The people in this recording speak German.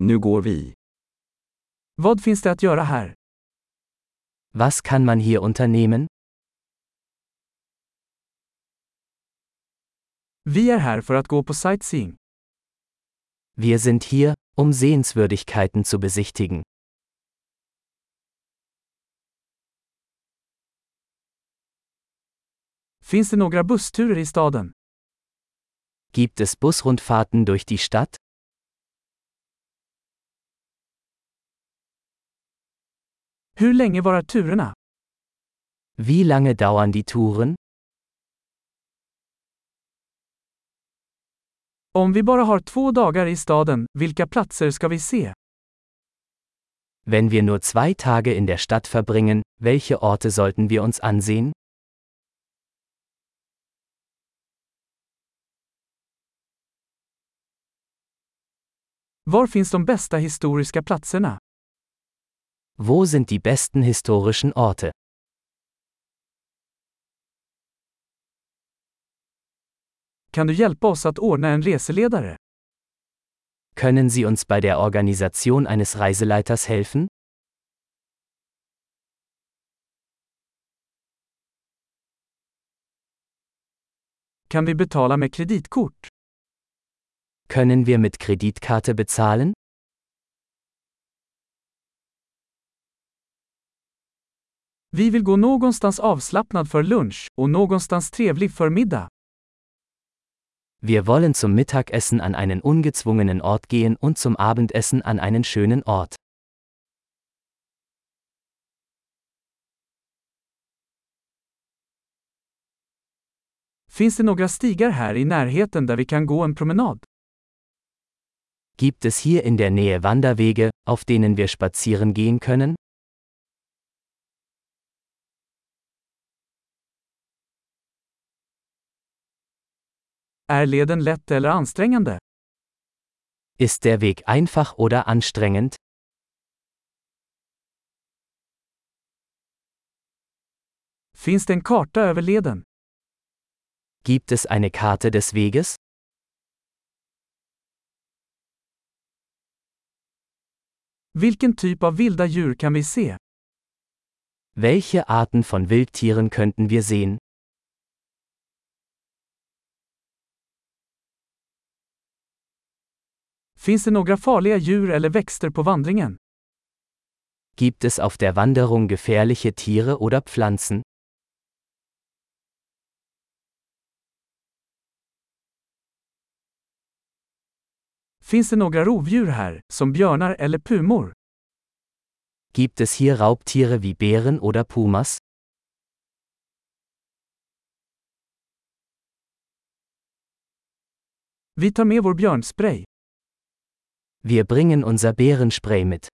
Nu går vi. Vad finns det att göra här? Was kann man hier unternehmen? Vi är här för att gå på sightseeing. Wir sind hier, um Sehenswürdigkeiten zu besichtigen. Finns det några bussturer i staden? Gibt es Busrundfahrten durch die Stadt? Hur länge varar turerna? Wie lange dauern die Touren? Om vi bara har två dagar i staden, vilka platser ska vi se? Wenn wir nur zwei Tage in der Stadt verbringen, welche Orte sollten wir uns ansehen? Var finns de bästa historiska platserna? Wo sind die besten historischen Orte? Kan du hjälpa oss att ordna en reseledare? Können Sie uns bei der Organisation eines Reiseleiters helfen? Kan vi betala med kreditkort? Können wir mit Kreditkarte bezahlen? Vi vill gå någonstans avslappnad för lunch och någonstans trevlig för middag. Wir wollen zum Mittagessen an einen ungezwungenen Ort gehen und zum Abendessen an einen schönen Ort. Finns det några stigar här i närheten där vi kan gå en promenad? Gibt es hier in der Nähe Wanderwege, auf denen wir spazieren gehen können? Är leden lätt eller ansträngande? Ist der Weg einfach oder anstrengend? Finns det en karta över leden? Gibt es eine Karte des Weges? Vilken typ av vilda djur kan vi se? Welche Arten von Wildtieren könnten wir sehen? Finns det några farliga djur eller växter på vandringen? Gibt es auf der Wanderung gefährliche Tiere oder Pflanzen? Finns det några rovdjur här, som björnar eller pumor? Gibt es hier Raubtiere wie Bären oder Pumas? Vi tar med vår björnspray. Wir bringen unser Bärenspray mit.